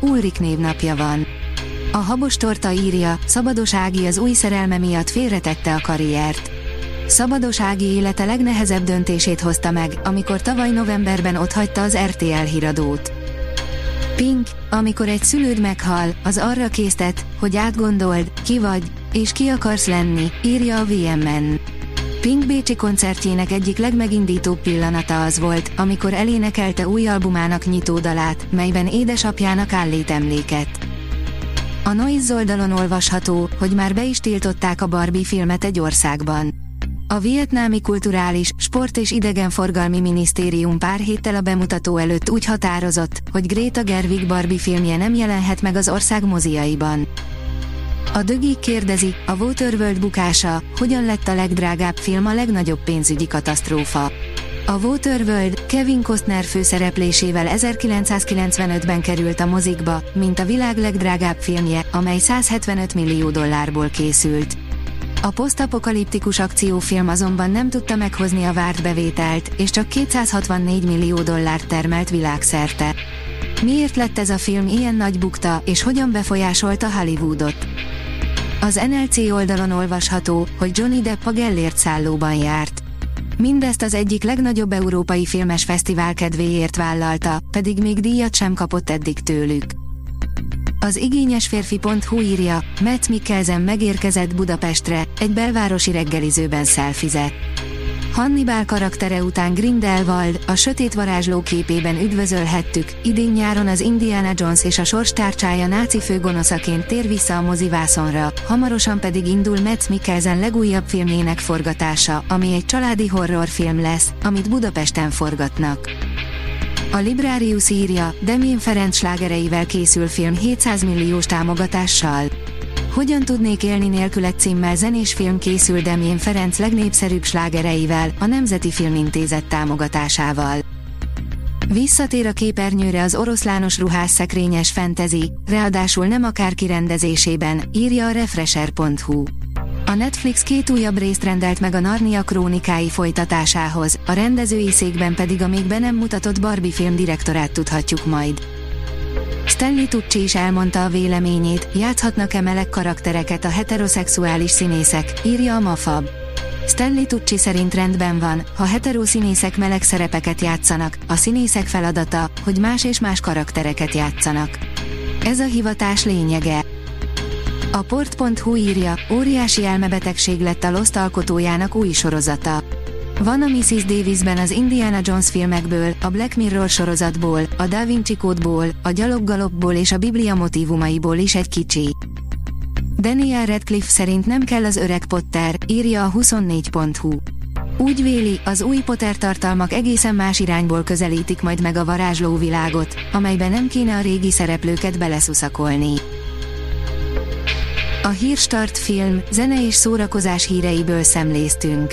Ulrik névnapja van. A habos torta írja, Szabados Ági az új szerelme miatt félretette a karriert. Szabados Ági élete legnehezebb döntését hozta meg, amikor tavaly novemberben otthagyta az RTL híradót. Pink, amikor egy szülőd meghal, az arra késztet, hogy átgondold, ki vagy, és ki akarsz lenni, írja a VMN. Pink Bécsi koncertjének egyik legmegindítóbb pillanata az volt, amikor elénekelte új albumának nyitódalát, melyben édesapjának állít emléket. A Noise oldalon olvasható, hogy már be is tiltották a Barbie filmet egy országban. A vietnámi kulturális, sport és idegenforgalmi minisztérium pár héttel a bemutató előtt úgy határozott, hogy Greta Gerwig Barbie filmje nem jelenhet meg az ország moziaiban. A dögi kérdezi, a Waterworld bukása, hogyan lett a legdrágább film a legnagyobb pénzügyi katasztrófa. A Waterworld Kevin Costner főszereplésével 1995-ben került a mozikba, mint a világ legdrágább filmje, amely 175 millió dollárból készült. A posztapokaliptikus akciófilm azonban nem tudta meghozni a várt bevételt, és csak 264 millió dollárt termelt világszerte. Miért lett ez a film ilyen nagy bukta, és hogyan befolyásolta Hollywoodot? Az NLC oldalon olvasható, hogy Johnny Depp a Gellért szállóban járt. Mindezt az egyik legnagyobb európai filmes fesztivál kedvéért vállalta, pedig még díjat sem kapott eddig tőlük. Az igényes férfi.hu írja, Matt Mikkelsen megérkezett Budapestre, egy belvárosi reggelizőben szelfizett. Hannibal karaktere után Grindelwald, a sötét varázsló képében üdvözölhettük, idén nyáron az Indiana Jones és a sorstárcsája náci főgonoszaként tér vissza a mozivászonra, hamarosan pedig indul Matt Mikkelsen legújabb filmjének forgatása, ami egy családi horrorfilm lesz, amit Budapesten forgatnak. A Librarius írja, Demén Ferenc slágereivel készül film 700 milliós támogatással. Hogyan tudnék élni nélkület címmel zenés film készül Demjén Ferenc legnépszerűbb slágereivel, a Nemzeti Filmintézet támogatásával. Visszatér a képernyőre az oroszlános ruhás szekrényes fantasy, ráadásul nem akár kirendezésében, írja a Refresher.hu. A Netflix két újabb részt rendelt meg a Narnia krónikái folytatásához, a rendezői székben pedig a még be nem mutatott Barbie film direktorát tudhatjuk majd. Stanley Tucci is elmondta a véleményét, játszhatnak-e meleg karaktereket a heteroszexuális színészek, írja a Mafab. Stanley Tucci szerint rendben van, ha heteroszínészek meleg szerepeket játszanak, a színészek feladata, hogy más és más karaktereket játszanak. Ez a hivatás lényege. A port.hu írja, óriási elmebetegség lett a Lost alkotójának új sorozata. Van a Mrs. Davisben az Indiana Jones filmekből, a Black Mirror sorozatból, a Da Vinci Code-ból, a Gyaloggalopból és a Biblia motivumaiból is egy kicsi. Daniel Radcliffe szerint nem kell az öreg Potter, írja a 24.hu. Úgy véli, az új Potter tartalmak egészen más irányból közelítik majd meg a varázsló világot, amelyben nem kéne a régi szereplőket beleszuszakolni. A Hírstart film, zene és szórakozás híreiből szemléztünk.